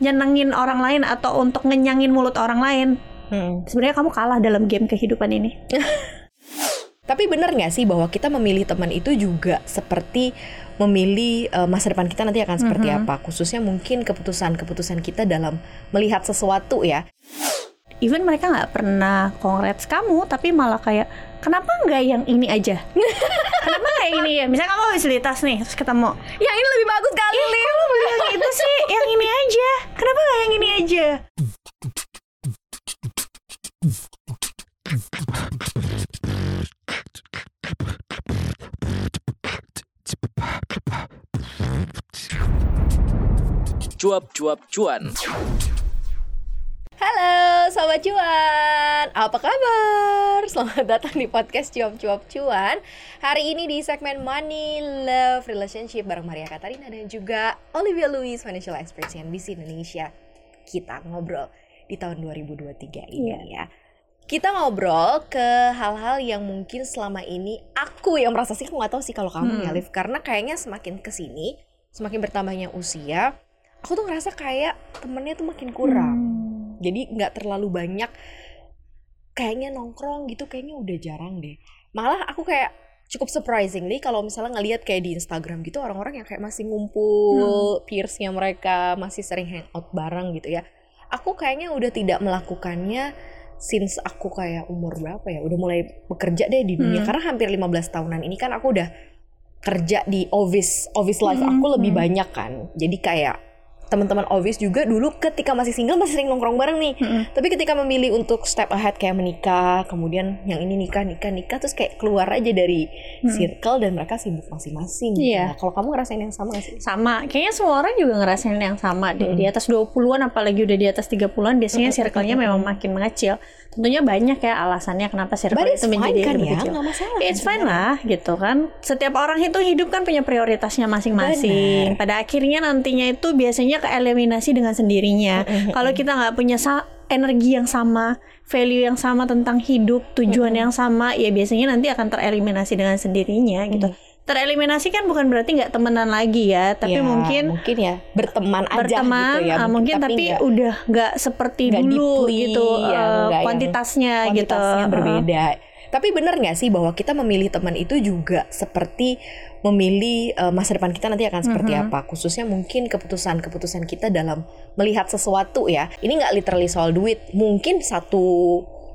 nyenengin orang lain atau untuk ngenyangin mulut orang lain, Hmm. sebenarnya kamu kalah dalam game kehidupan ini. Tapi benar nggak sih bahwa kita memilih teman itu juga seperti memilih eh, masa depan kita nanti akan seperti Mhm. apa? Khususnya mungkin keputusan-keputusan kita dalam melihat sesuatu ya. Even mereka nggak pernah congrats kamu, tapi malah kayak kenapa nggak yang ini aja? kenapa nggak yang ini ya? Misalnya kamu habis beli tas nih, terus ketemu, Yang ini lebih bagus kali. Ih, kamu beli yang itu sih, yang ini aja. Kenapa nggak yang ini aja? Cuap-cuap cuan. Sobat Cuan, apa kabar? Selamat datang di podcast Cuap-Cuap Cuan Hari ini di segmen Money, Love, Relationship bareng Maria Katarina dan juga Olivia Louis, Financial Expert CNBC Indonesia Kita ngobrol di tahun 2023 ini ya kita ngobrol ke hal-hal yang mungkin selama ini aku yang merasa sih aku nggak tahu sih kalau kamu Hmm. ya Liv karena kayaknya semakin ke sini semakin bertambahnya usia aku tuh ngerasa kayak temennya tuh makin kurang Hmm. Jadi nggak terlalu banyak kayaknya nongkrong gitu kayaknya udah jarang deh. Malah aku kayak cukup surprisingly kalau misalnya ngelihat kayak di Instagram gitu orang-orang yang kayak masih ngumpul peersnya mereka masih sering hangout bareng gitu ya. Aku kayaknya udah tidak melakukannya since aku kayak umur berapa ya udah mulai bekerja deh di dunia. Hmm. karena hampir 15 tahunan ini kan aku udah kerja di office office life Hmm, aku lebih hmm. banyak kan. Jadi kayak teman-teman office juga dulu ketika masih single masih sering nongkrong bareng nih Mm-mm. tapi ketika memilih untuk step ahead kayak menikah, kemudian yang ini nikah, nikah, nikah, terus kayak keluar aja dari Hmm. circle dan mereka sibuk masing-masing. gitu. Iya. Nah, kalau kamu ngerasain yang sama gak sih? Sama, kayaknya semua orang juga ngerasain yang sama deh. Di atas 20-an apalagi udah di atas 30-an biasanya circle-nya memang makin mengecil. Tentunya banyak ya alasannya kenapa circle But it's itu fine menjadi kan lebih ya, kecil. masalah. It's kan fine sebenarnya. lah gitu kan. Setiap orang itu hidup kan punya prioritasnya masing-masing. Pada akhirnya nantinya itu biasanya keeliminasi dengan sendirinya. Kalau kita nggak punya energi yang sama, value yang sama tentang hidup, tujuan yang sama, ya biasanya nanti akan tereliminasi dengan sendirinya gitu. Tereliminasi kan bukan berarti nggak temenan lagi ya, tapi Ya, mungkin mungkin ya berteman aja berteman gitu ya. ah, mungkin tapi, nggak- udah nggak seperti nggak dulu deeply, gitu ya, yang kuantitasnya, gitu kuantitasnya berbeda. Tapi benar nggak sih bahwa kita memilih teman itu juga seperti memilih eh, masa depan kita nanti akan seperti Mhm. apa? Khususnya mungkin keputusan-keputusan kita dalam melihat sesuatu ya. Ini nggak literally soal duit. Mungkin satu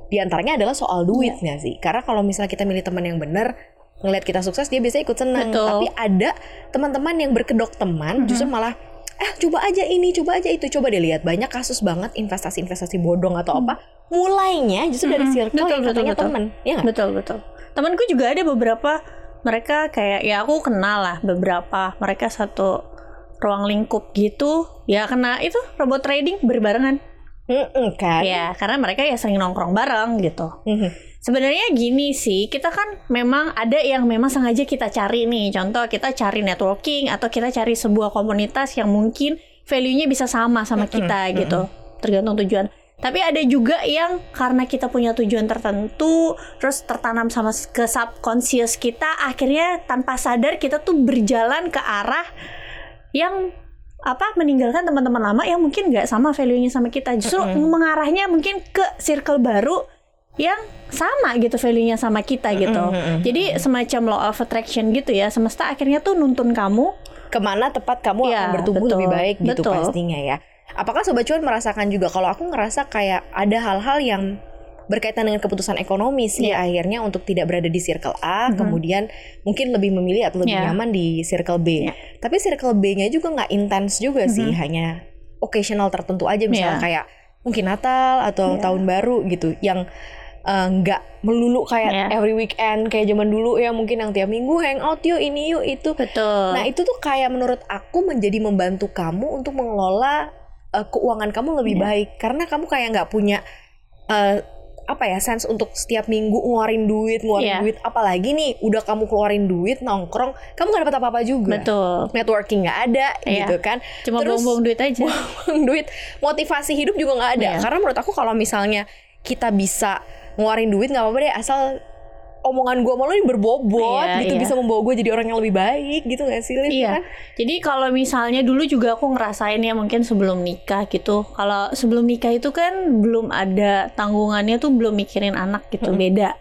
di antaranya adalah soal duit Iya. nggak sih? Karena kalau misalnya kita milih teman yang benar, ngelihat kita sukses dia biasanya ikut senang. Betul. Tapi ada teman-teman yang berkedok teman Mhm. justru malah eh coba aja ini, coba aja itu, coba deh lihat banyak kasus banget investasi-investasi bodong atau apa. Mulainya justru dari circle Betul, yang betul, katanya betul. teman, ya nggak? Betul betul. Temanku juga ada beberapa mereka kayak ya aku kenal lah beberapa mereka satu ruang lingkup gitu ya kena itu robot trading berbarengan. Mm-mm, kan? ya karena mereka ya sering nongkrong bareng gitu. Mhm. sebenarnya gini sih kita kan memang ada yang memang sengaja kita cari nih. Contoh kita cari networking atau kita cari sebuah komunitas yang mungkin value-nya bisa sama sama kita gitu. Tergantung tujuan tapi ada juga yang karena kita punya tujuan tertentu terus tertanam sama ke subconscious kita akhirnya tanpa sadar kita tuh berjalan ke arah yang apa meninggalkan teman-teman lama yang mungkin nggak sama value-nya sama kita justru mengarahnya mungkin ke circle baru yang sama gitu value-nya sama kita gitu jadi semacam law of attraction gitu ya semesta akhirnya tuh nuntun kamu Ke mana tepat kamu Iya, akan bertumbuh betul. lebih baik gitu Betul. pastinya ya. Apakah Sobat Cuan merasakan juga kalau aku ngerasa kayak ada hal-hal yang berkaitan dengan keputusan ekonomi sih Iya. akhirnya untuk tidak berada di circle A, Mhm. kemudian mungkin lebih memilih atau lebih Iya. nyaman di circle B. Iya. Tapi circle B-nya juga nggak intens juga sih, Mhm. hanya occasional tertentu aja misalnya Iya. kayak mungkin Natal atau Iya. tahun baru gitu yang eh, nggak melulu kayak Iya. every weekend kayak zaman dulu ya mungkin yang tiap minggu hangout yuk ini yuk itu. betul Nah itu tuh kayak menurut aku menjadi membantu kamu untuk mengelola uh, keuangan kamu lebih Iya. baik karena kamu kayak nggak punya uh, apa ya sense untuk setiap minggu ngeluarin duit ngeluarin Iya. duit apalagi nih udah kamu keluarin duit nongkrong kamu nggak dapat apa-apa juga betul networking nggak ada Iya. gitu kan cuma Terus- buang-buang duit aja Buang duit motivasi hidup juga nggak ada Iya. karena menurut aku kalau misalnya kita bisa ngeluarin duit nggak apa-apa deh asal omongan gue malu ini berbobot Iya, gitu iya. bisa membawa gue jadi orang yang lebih baik gitu gak sih Liv? Iya. Kan? Jadi kalau misalnya dulu juga aku ngerasain ya mungkin sebelum nikah gitu. Kalau sebelum nikah itu kan belum ada tanggungannya tuh belum mikirin anak gitu, beda.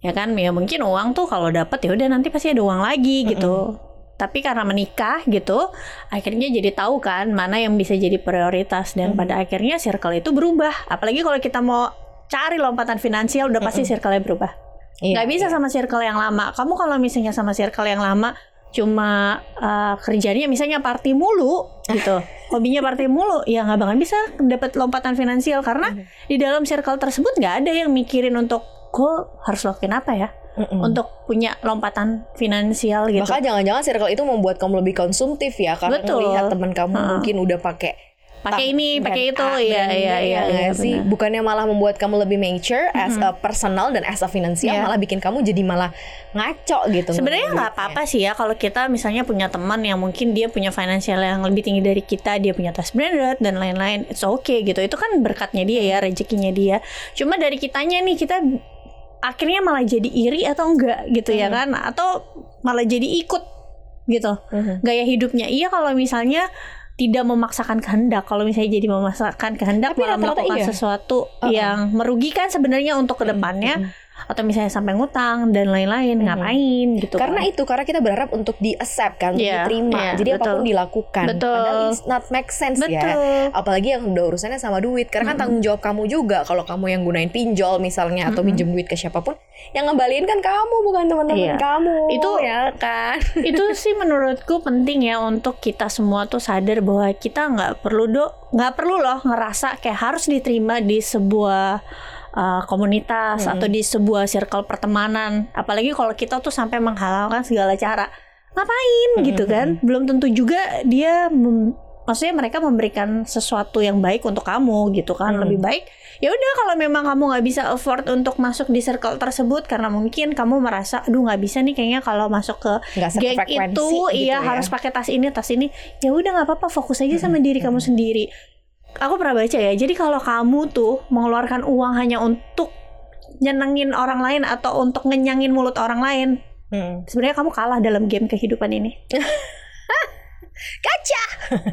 Ya kan? Ya mungkin uang tuh kalau dapat ya udah nanti pasti ada uang lagi gitu. Tapi karena menikah gitu, akhirnya jadi tahu kan mana yang bisa jadi prioritas dan pada akhirnya circle itu berubah. Apalagi kalau kita mau cari lompatan finansial udah pasti circle-nya berubah Iya, nggak bisa iya. sama circle yang lama. Kamu kalau misalnya sama circle yang lama cuma uh, kerjanya misalnya party mulu gitu, hobinya party mulu, ya nggak bakal bisa dapat lompatan finansial karena di dalam circle tersebut nggak ada yang mikirin untuk gue harus lakuin apa ya Mm-mm. untuk punya lompatan finansial gitu. Bahkan jangan-jangan circle itu membuat kamu lebih konsumtif ya karena Betul. melihat teman kamu Ha-ha. mungkin udah pakai Pakai ini, pakai itu, A, iya, iya, B, iya, ya iya, nggak sih benar. bukannya malah membuat kamu lebih mature as a personal dan as a finansial Iya. malah bikin kamu jadi malah ngaco gitu Sebenarnya nggak apa-apa sih ya kalau kita misalnya punya teman yang mungkin dia punya finansial yang lebih tinggi dari kita, dia punya tas branded dan lain-lain. It's okay gitu. Itu kan berkatnya dia ya, rezekinya dia. Cuma dari kitanya nih kita akhirnya malah jadi iri atau enggak gitu ya kan? Atau malah jadi ikut gitu. Mhm. Gaya hidupnya. Iya kalau misalnya tidak memaksakan kehendak. Kalau misalnya jadi memaksakan kehendak Tapi malah melakukan iya. sesuatu Uh-uh. yang merugikan sebenarnya untuk ke depannya atau misalnya sampai ngutang dan lain-lain ngapain gitu Karena kan. itu karena kita berharap untuk di accept kan, untuk Iya, diterima. iya, Jadi betul. apa pun dilakukan. Betul. Padahal it's not make sense ya. Betul. Apalagi yang udah urusannya sama duit. Karena kan tanggung jawab kamu juga kalau kamu yang gunain pinjol misalnya atau pinjem duit ke siapa pun, yang ngembaliin kan kamu bukan teman-teman Iya. kamu. Itu- ya kan. itu sih menurutku penting ya untuk kita semua tuh sadar bahwa kita nggak perlu do nggak perlu loh ngerasa kayak harus diterima di sebuah uh, komunitas atau di sebuah circle pertemanan. Apalagi kalau kita tuh sampai menghalalkan segala cara. Ngapain gitu kan? Belum tentu juga dia mem- maksudnya mereka memberikan sesuatu yang baik untuk kamu gitu kan? Hmm. lebih baik ya udah kalau memang kamu nggak bisa afford untuk masuk di circle tersebut karena mungkin kamu merasa aduh nggak bisa nih kayaknya kalau masuk ke geng itu gitu iya ya. harus pakai tas ini tas ini. Ya udah nggak apa-apa fokus aja sama diri kamu sendiri aku pernah baca ya jadi kalau kamu tuh mengeluarkan uang hanya untuk nyenengin orang lain atau untuk ngenyangin mulut orang lain Hmm. sebenarnya kamu kalah dalam game kehidupan ini Kaca.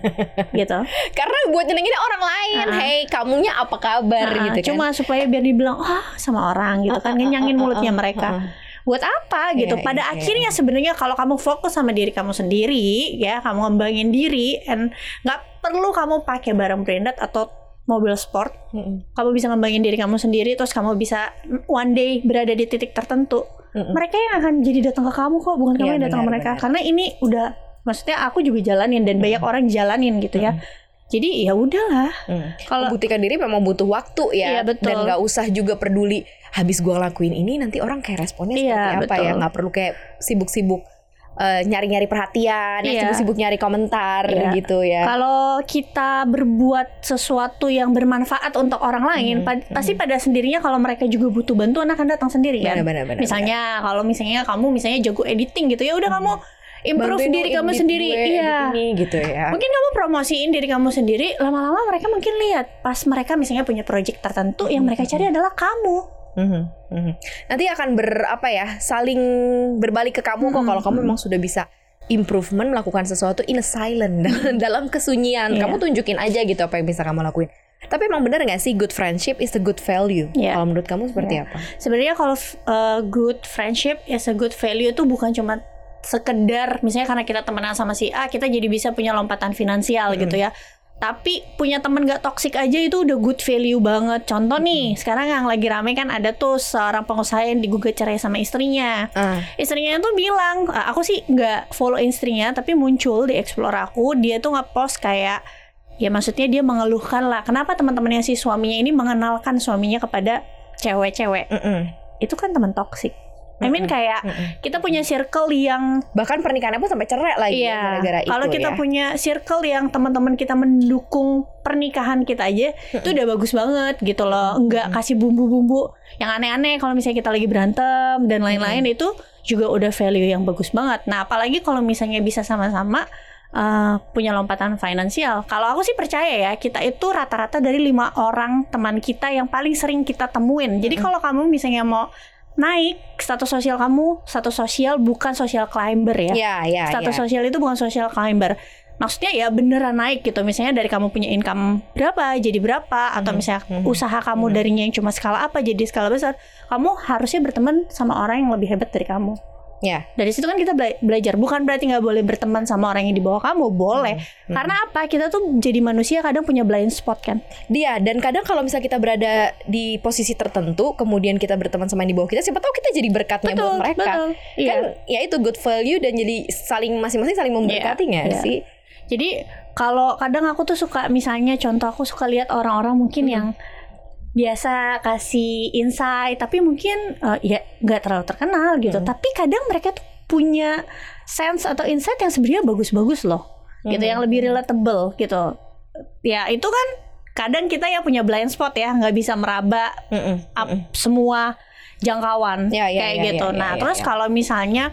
gitu Karena buat nyenengin orang lain. Ah. Hey, kamunya apa kabar Nah, gitu kan. cuma supaya biar dibilang wah sama orang gitu kan ngenyangin mulutnya mereka buat apa gitu Iya, pada iya, akhirnya sebenarnya kalau kamu fokus sama diri kamu sendiri ya kamu ngembangin diri and nggak perlu kamu pakai barang branded atau mobil sport Mm-mm. kamu bisa ngembangin diri kamu sendiri terus kamu bisa one day berada di titik tertentu Mm-mm. mereka yang akan jadi datang ke kamu kok bukan kamu Iya, yang datang ke benar, mereka benar. karena ini udah maksudnya aku juga jalanin dan banyak orang jalanin gitu ya jadi ya udahlah Hmm. kalau Membuktikan diri memang butuh waktu ya Iya, betul. dan nggak usah juga peduli habis gua lakuin ini nanti orang kayak responnya Iya, seperti apa ya betul. nggak perlu kayak sibuk-sibuk eh, nyari-nyari perhatian ya Iya. sibuk-sibuk nyari komentar Iya. gitu ya Kalau kita berbuat sesuatu yang bermanfaat untuk orang lain, Hmm, pa- pasti pada sendirinya kalau mereka juga butuh bantuan akan datang sendiri kan. Benar, benar, benar, misalnya kalau misalnya kamu misalnya jago editing gitu ya udah kamu improve Bantuin diri kamu sendiri. gue, Iya. ini gitu ya Mungkin kamu promosiin diri kamu sendiri, lama-lama mereka mungkin lihat pas mereka misalnya punya project tertentu yang mereka cari adalah kamu. Mhm, mhm. nanti akan ber apa ya saling berbalik ke kamu kok. Kalau kamu memang sudah bisa improvement melakukan sesuatu in a silent dalam, kesunyian. Iya. kamu tunjukin aja gitu apa yang bisa kamu lakuin. Tapi emang benar nggak sih good friendship is a good value? Iya. kalau menurut kamu seperti apa? Sebenarnya kalau uh, good friendship as a good value itu bukan cuma sekedar misalnya karena kita temenan sama si A kita jadi bisa punya lompatan finansial gitu ya. Tapi punya temen gak toxic aja itu udah good value banget. Contoh nih, sekarang yang lagi rame kan ada tuh seorang pengusaha yang digugat cerai sama istrinya. ah Istrinya tuh bilang, "Ah, aku sih nggak follow istrinya, tapi muncul di explore aku, dia tuh nge-post kayak ya maksudnya dia mengeluhkan lah, kenapa teman-temannya si suaminya ini mengenalkan suaminya kepada cewek-cewek. mm-mm. Itu kan teman toksik. I mean kayak kita punya circle yang bahkan pernikahannya pun sampai cerai lagi ya, Iya, gara-gara itu kalau kita ya. punya circle yang teman-teman kita mendukung pernikahan kita aja, itu udah bagus banget gitu loh. Enggak kasih bumbu-bumbu yang aneh-aneh kalau misalnya kita lagi berantem dan lain-lain itu juga udah value yang bagus banget. Nah, apalagi kalau misalnya bisa sama-sama uh, punya lompatan finansial. Kalau aku sih percaya ya, kita itu rata-rata dari lima orang teman kita yang paling sering kita temuin. Jadi kalau kamu misalnya mau naik. Status sosial kamu status sosial bukan social climber ya. Ya, ya, status ya. sosial itu bukan social climber. Maksudnya ya beneran naik gitu. Misalnya dari kamu punya income berapa jadi berapa atau Mhm, misalnya mhm, usaha kamu darinya yang cuma skala apa jadi skala besar. Kamu harusnya berteman sama orang yang lebih hebat dari kamu Ya. dari situ kan kita bela- belajar bukan berarti nggak boleh berteman sama orang yang di bawah kamu boleh Mhm. karena apa kita tuh jadi manusia kadang punya blind spot kan Dia dan kadang kalau misalnya kita berada di posisi tertentu, kemudian kita berteman sama yang di bawah kita, siapa tahu kita jadi berkatnya buat mereka. betul iya Kan ya itu good value dan jadi saling masing-masing saling memberkati nggak iya. sih? Jadi kalau kadang aku tuh suka misalnya contoh aku suka lihat orang-orang mungkin Hmm. yang biasa kasih insight tapi mungkin eh, ya nggak terlalu terkenal gitu. Hmm. Tapi kadang mereka tuh punya sense atau insight yang sebenarnya bagus-bagus loh. Gitu Hmm. yang lebih relatable gitu. Ya itu kan kadang kita yang punya blind spot ya nggak bisa meraba Mm-mm, up mm-mm. semua jangkauan Ya, ya, kayak ya, gitu. ya, ya, nah, ya, terus ya. kalau misalnya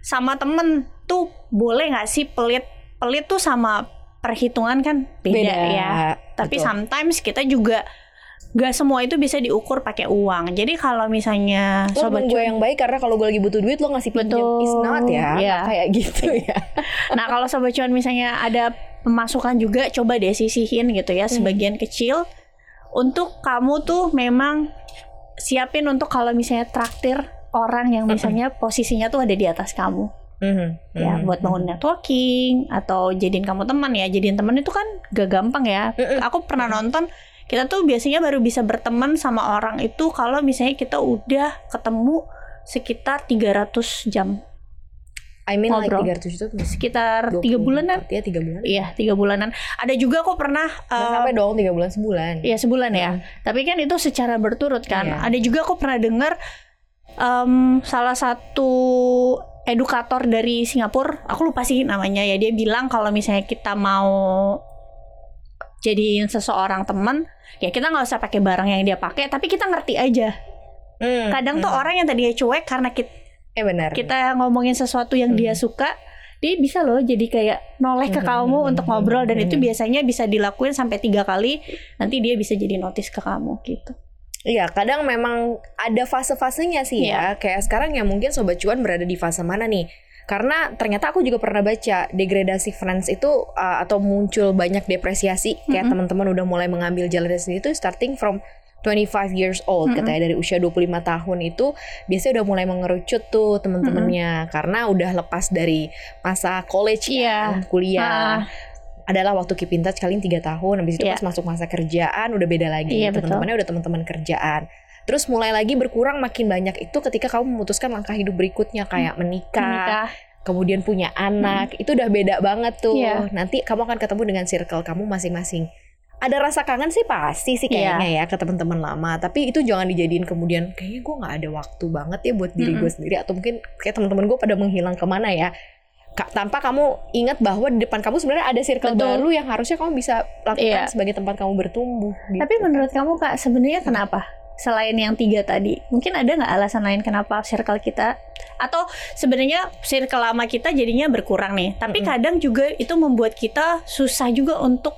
sama temen tuh boleh nggak sih pelit pelit tuh sama perhitungan kan beda, ya. Tapi betul. sometimes kita juga gak semua itu bisa diukur pakai uang. Jadi kalau misalnya Lo sobat gue yang baik karena kalau gue lagi butuh duit lo ngasih pinjam Betul. is not ya, Iya. Nggak kayak gitu ya. Nah kalau sobat cuan misalnya ada pemasukan juga coba deh sisihin gitu ya sebagian kecil untuk kamu tuh memang siapin untuk kalau misalnya traktir orang yang misalnya posisinya tuh ada di atas kamu Mhm, ya mhm, buat bangun networking atau jadiin kamu teman ya jadiin teman itu kan gak gampang ya aku pernah nonton kita tuh biasanya baru bisa berteman sama orang itu kalau misalnya kita udah ketemu sekitar 300 jam I mean like Ngobrol. 300 itu sekitar tiga bulanan Ya tiga bulan. Iya tiga bulanan. Ada juga kok pernah Nggak eh, sampai dong tiga bulan sebulan. Iya sebulan ya. Tapi kan itu secara berturut kan. Iya. Ada juga aku pernah dengar em, salah satu edukator dari Singapura, aku lupa sih namanya ya. Dia bilang kalau misalnya kita mau jadiin seseorang teman, ya kita nggak usah pakai barang yang dia pakai, tapi kita ngerti aja. Hmm, Kadang tuh hmm. orang yang tadinya cuek karena kita, eh benar. kita ngomongin sesuatu yang dia suka, dia bisa loh jadi kayak noleh ke Hmm, kamu hmm, untuk hmm, ngobrol dan hmm, itu hmm. biasanya bisa dilakuin sampai tiga kali nanti dia bisa jadi notice ke kamu gitu Iya, kadang memang ada fase-fasenya sih Iya. ya. Kayak sekarang ya mungkin sobat cuan berada di fase mana nih? Karena ternyata aku juga pernah baca degradasi friends itu uh, atau muncul banyak depresiasi kayak Mm-mm. teman-teman udah mulai mengambil jalan sendiri itu starting from 25 years old Mm-mm. katanya dari usia 25 tahun itu biasanya udah mulai mengerucut tuh teman-temannya karena udah lepas dari masa college Iya. kan, kuliah Ah. adalah waktu keep in touch kalian tiga tahun habis itu Iya. pas masuk masa kerjaan udah beda lagi Iya, betul. teman-temannya udah teman-teman kerjaan terus mulai lagi berkurang makin banyak itu ketika kamu memutuskan langkah hidup berikutnya kayak menikah, menikah kemudian punya anak itu udah beda banget tuh Iya. nanti kamu akan ketemu dengan circle kamu masing-masing ada rasa kangen sih pasti sih Iya. kayaknya ya ke teman-teman lama tapi itu jangan dijadiin kemudian kayaknya gue nggak ada waktu banget ya buat diri gue Mm-mm. sendiri atau mungkin kayak teman-teman gue pada menghilang ke mana ya tanpa kamu ingat bahwa di depan kamu sebenarnya ada circle Betul. baru yang harusnya kamu bisa lakukan Iya. sebagai tempat kamu bertumbuh gitu. tapi menurut kamu kak sebenarnya kenapa selain yang tiga tadi mungkin ada nggak alasan lain kenapa circle kita atau sebenarnya circle lama kita jadinya berkurang nih tapi Mm-mm. kadang juga itu membuat kita susah juga untuk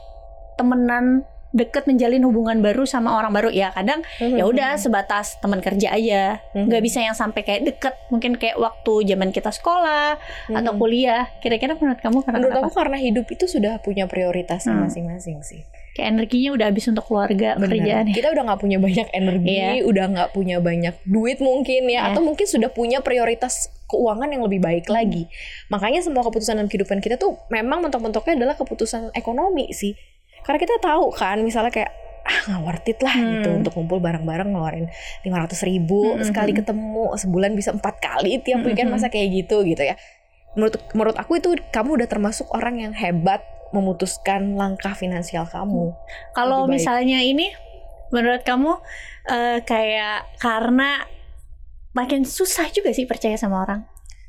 temenan deket menjalin hubungan baru sama orang baru ya kadang ya udah sebatas teman kerja aja nggak bisa yang sampai kayak deket mungkin kayak waktu zaman kita sekolah atau Mhm. kuliah kira-kira menurut kamu karena menurut kenapa? aku karena hidup itu sudah punya prioritasnya Hmm. masing-masing sih kayak energinya udah habis untuk keluarga Bener. kerjaan ya. kita udah nggak punya banyak energi Iya. udah nggak punya banyak duit mungkin ya Iya. atau mungkin sudah punya prioritas keuangan yang lebih baik lagi makanya semua keputusan dalam kehidupan kita tuh memang mentok-mentoknya adalah keputusan ekonomi sih karena kita tahu kan misalnya kayak ah nggak worth it lah Hmm. gitu untuk kumpul bareng-bareng ngeluarin 500 ribu Hmm, sekali ketemu sebulan bisa empat kali tiap weekend hmm. masa kayak gitu gitu ya menurut menurut aku itu kamu udah termasuk orang yang hebat memutuskan langkah finansial kamu. Kalau misalnya ini menurut kamu eh, kayak karena makin susah juga sih percaya sama orang?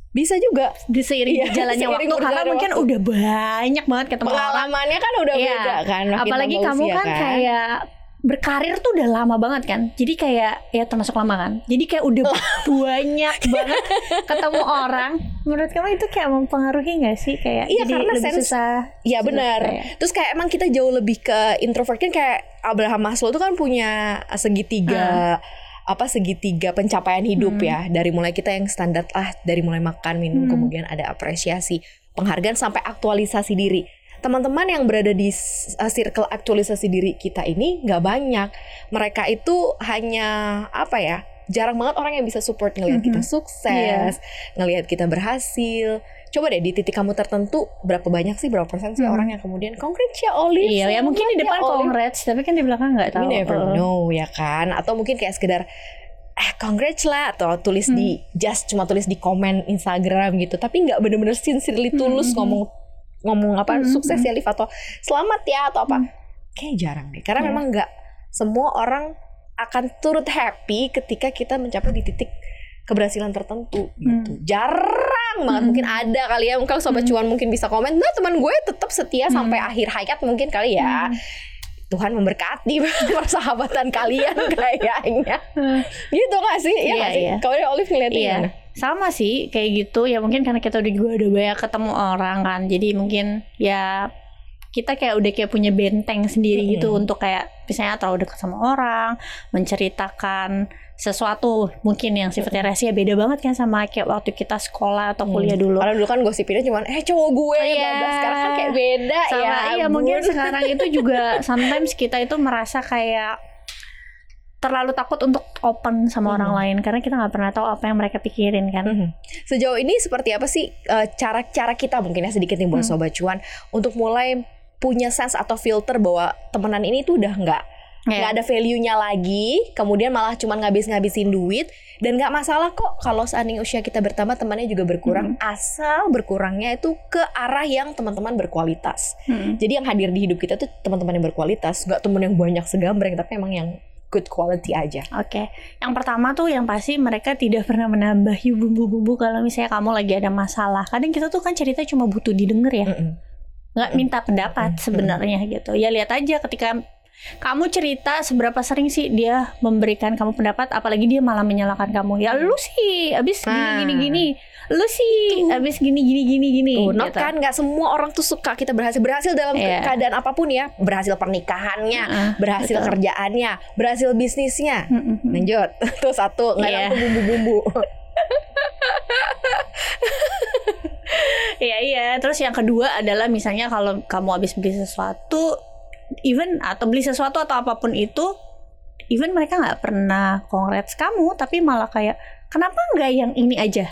Bisa juga. Di seiring Iya, berjalannya seiring waktu karena mungkin waktu. udah banyak banget ketemu orang. Pengalamannya kan udah Iya. beda kan apalagi kamu usia kan, kayak berkarir tuh udah lama banget kan. Jadi kayak ya termasuk lama kan. Jadi kayak udah banyak banget ketemu orang. Menurut kamu itu kayak mempengaruhi nggak sih? Kayak Iya, jadi karena lebih sense- susah Iya susah benar. Terus kayak emang kita jauh lebih ke introvert kan kayak Abraham Maslow tuh kan punya segitiga apa segitiga pencapaian hidup ya. Dari mulai kita yang standar ah dari mulai makan minum Hmm. kemudian ada apresiasi penghargaan sampai aktualisasi diri teman-teman yang berada di uh, circle aktualisasi diri kita ini nggak banyak mereka itu hanya apa ya jarang banget orang yang bisa support ngelihat kita Mhm. sukses ngelihat kita berhasil coba deh di titik kamu tertentu berapa banyak sih berapa persen sih Hmm. orang yang kemudian congrats ya Olive Iya, ya mungkin di depan ya, Olive." congrats, tapi kan di belakang nggak tahu. We never Heeh. know ya kan Atau mungkin kayak sekedar Eh congrats lah Atau tulis di Hmm. Just cuma tulis di komen Instagram gitu Tapi nggak bener-bener sincerely tulus Hmm. ngomong Ngomong apa Hmm, Sukses hmm. ya Liv Atau selamat ya Atau apa Hmm. Kayaknya jarang deh Karena Iya. memang nggak Semua orang akan turut happy Ketika kita mencapai di titik Keberhasilan tertentu gitu Jarang banget Hmm. Mungkin ada kali ya Mungkin sobat Hmm. cuan mungkin bisa komen Nah teman gue tetap setia Hmm. Sampai akhir hayat mungkin kali ya Hmm. Tuhan memberkati persahabatan kalian kayaknya. Gitu gak sih? Iya Iya, gak sih? iya. Kalau Olive ngeliatnya Iya, gimana? Sama sih kayak gitu ya mungkin karena kita udah juga udah banyak ketemu orang kan, jadi mungkin ya kita kayak udah kayak punya benteng sendiri gitu Mm-mm. untuk kayak misalnya terlalu dekat sama orang, menceritakan sesuatu mungkin yang sifatnya rahasia beda banget kan sama kayak waktu kita sekolah atau kuliah dulu. Kalau dulu kan gosipinnya cuman eh cowok gue Iya. bla bla. sekarang kan kayak beda sama ya. iya mungkin sekarang itu juga sometimes kita itu merasa kayak terlalu takut untuk open sama orang Hmm. lain karena kita nggak pernah tahu apa yang mereka pikirin kan. Mhm. Sejauh ini seperti apa sih eh, cara-cara kita mungkin ya sedikit nih buat Hmm. sobat cuan untuk mulai punya sense atau filter bahwa temenan ini tuh udah nggak Iya. nggak ada value-nya lagi, kemudian malah cuman ngabis-ngabisin duit dan nggak masalah kok kalau seandainya usia kita bertambah temannya juga berkurang asal berkurangnya itu ke arah yang teman-teman berkualitas. Mm-mm. Jadi yang hadir di hidup kita tuh teman-teman yang berkualitas, nggak teman yang banyak segambreng tapi emang yang good quality aja. Oke, yang pertama tuh yang pasti mereka tidak pernah menambahi bumbu-bumbu kalau misalnya kamu lagi ada masalah. Kadang kita tuh kan cerita cuma butuh didengar ya, Mm-mm. nggak minta pendapat Mm-mm. sebenarnya gitu. Ya lihat aja ketika kamu cerita seberapa sering sih dia memberikan kamu pendapat, apalagi dia malah menyalahkan kamu. Ya lu sih, abis gini Nah. gini gini, lu sih, abis gini gini gini gini. Tuh, not gitu. kan nggak semua orang tuh suka kita berhasil berhasil dalam Iya. keadaan apa pun ya, berhasil pernikahannya, Heeh, berhasil betul. kerjaannya, berhasil bisnisnya. Mm-mm. Lanjut, tuh satu nggak Iya. ada tuh bumbu-bumbu. Iya iya. Terus yang kedua adalah misalnya kalau kamu habis beli sesuatu, even atau beli sesuatu atau apa pun itu, even mereka nggak pernah congrats kamu, tapi malah kayak kenapa nggak yang ini aja?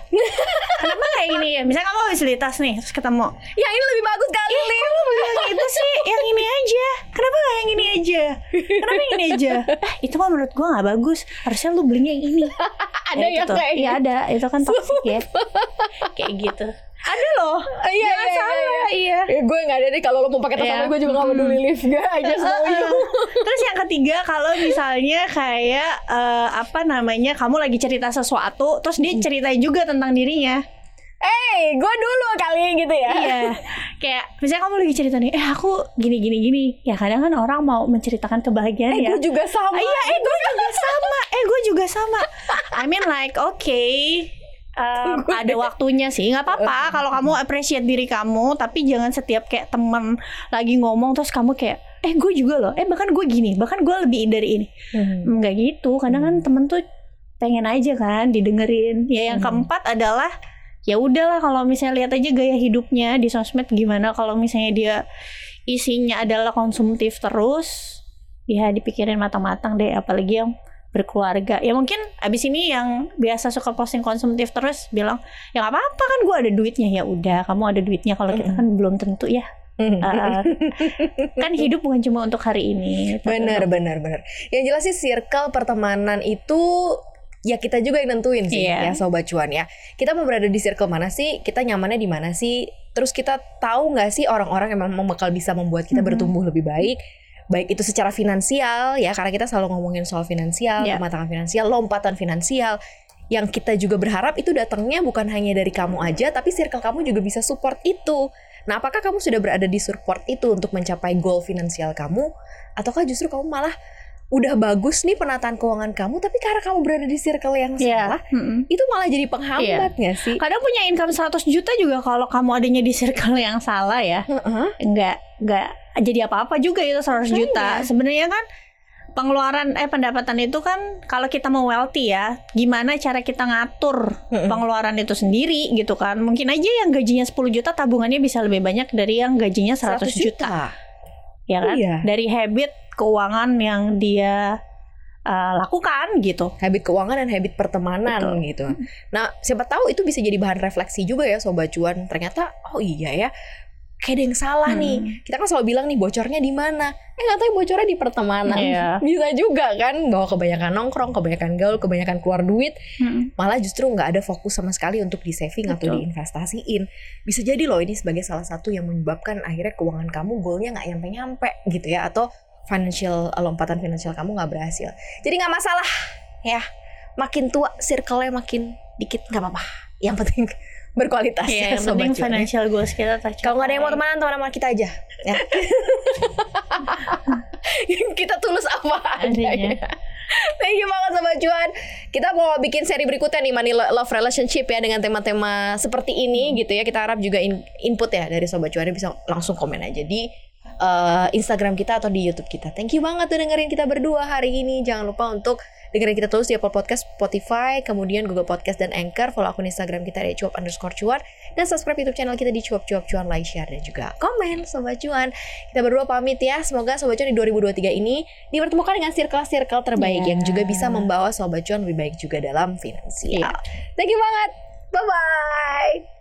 kenapa yang ini ya? Misalnya kamu habis beli tas nih, terus ketemu, yang ini lebih bagus kali. ih kok lu beli yang itu sih, yang ini aja. Kenapa nggak yang ini aja? Kenapa yang ini aja? Eh itu mah menurut gua nggak bagus. Harusnya lu belinya yang ini. Ada Ya, yang gitu. kayak Iya ada, itu kan toxic ya. kayak gitu. Ada loh. Iya, Jangan iya, iya, salah, iya. Eh, gue nggak ada deh kalau lo mau pakai tas Iya. apa gue juga nggak peduli lift gak aja Heeh. Terus yang ketiga kalau misalnya kayak eh, apa namanya kamu lagi cerita sesuatu, terus dia ceritain juga tentang dirinya. Eh, gue dulu kali gitu ya. iya. Kayak misalnya kamu lagi cerita nih, eh aku gini gini gini. Ya kadang kan orang mau menceritakan kebahagiaan Eh, ya. gue juga sama. Ah, iya, eh gue juga sama. Eh gue juga sama. I mean like okay. Um, ada waktunya sih nggak apa-apa. Kalau kamu appreciate diri kamu tapi jangan setiap kayak temen lagi ngomong terus kamu kayak eh gue juga loh. Eh bahkan gue gini bahkan gue lebih dari ini. Hmm. nggak gitu. Kadang kan temen tuh pengen aja kan didengerin. Ya yang Hmm. keempat adalah ya udahlah kalau misalnya lihat aja gaya hidupnya di sosmed gimana. Kalau misalnya dia isinya adalah konsumtif terus ya dipikirin matang-matang deh. Apalagi yang berkeluarga ya mungkin abis ini yang biasa suka posting konsumtif terus bilang ya nggak apa-apa kan gue ada duitnya ya udah kamu ada duitnya kalau kita kan belum tentu ya Hmm. Uh, kan hidup bukan cuma untuk hari ini untuk- bener, bener. Yang jelas sih circle pertemanan itu ya kita juga yang nentuin sih Iya. ya sobat cuan ya. Kita mau berada di circle mana sih? Kita nyamannya di mana sih? Terus kita tahu nggak sih orang-orang yang memang bakal bisa membuat kita Mhm. bertumbuh lebih baik? Baik itu secara finansial ya, karena kita selalu ngomongin soal finansial, Iya. kematangan finansial, lompatan finansial. Yang kita juga berharap itu datangnya bukan hanya dari kamu aja, tapi circle kamu juga bisa support itu. Nah, apakah kamu sudah berada di support itu untuk mencapai goal finansial kamu? Ataukah justru kamu malah udah bagus nih penataan keuangan kamu, tapi karena kamu berada di circle yang Iya. salah, Mm-mm. itu malah jadi penghambat nggak sih? kadang punya income 100 juta juga kalau kamu adanya di circle yang salah ya nggak nggak jadi apa-apa juga itu 100 juta Makanya. sebenarnya kan pengeluaran eh pendapatan itu kan kalau kita mau wealthy ya, gimana cara kita ngatur pengeluaran itu sendiri gitu kan. Mungkin aja yang gajinya 10 juta tabungannya bisa lebih banyak dari yang gajinya 100, juta. Ya kan? Iya. Dari habit keuangan yang dia uh, lakukan gitu. habit keuangan dan habit pertemanan Betul. gitu. Nah, siapa tahu itu bisa jadi bahan refleksi juga ya sobat cuan. Ternyata oh iya ya. Kayak ada yang salah Hmm. nih. Kita kan selalu bilang nih bocornya di mana? Eh nggak tahu bocornya di pertemanan. Iya. Bisa juga kan bahwa kebanyakan nongkrong, kebanyakan gaul, kebanyakan keluar duit, malah justru nggak ada fokus sama sekali untuk di saving atau Betul. diinvestasiin. Bisa jadi loh ini sebagai salah satu yang menyebabkan akhirnya keuangan kamu goalnya nggak nyampe-nyampe gitu ya atau financial lompatan finansial kamu nggak berhasil. Jadi nggak masalah ya. Makin tua circle-nya makin dikit nggak apa-apa. Yang penting berkualitas Iya, ya yang sobat penting cuan, financial goals kita tercapai. Kalau nggak ada yang mau temenan, teman sama kita aja. Ya. kita tulus apa adanya. Adanya. Thank you banget Sobat Cuan Kita mau bikin seri berikutnya nih Money Love Relationship ya Dengan tema-tema seperti ini gitu ya Kita harap juga in- input ya dari Sobat Cuan Bisa langsung komen aja di eh, Instagram kita atau di Youtube kita Thank you banget udah dengerin kita berdua hari ini Jangan lupa untuk dengerin kita terus di Apple Podcast, Spotify Kemudian Google Podcast dan Anchor. Follow akun Instagram kita di cuap underscore cuan. Dan subscribe Youtube channel kita di cuap cuap cuan. Like, share, dan juga komen Sobat Cuan. Kita berdua pamit ya. Semoga Sobat Cuan di 2023 ini Dipertemukan dengan circle-circle terbaik Iya. Yang juga bisa membawa Sobat Cuan lebih baik juga dalam finansial. Iya. Thank you banget. Bye-bye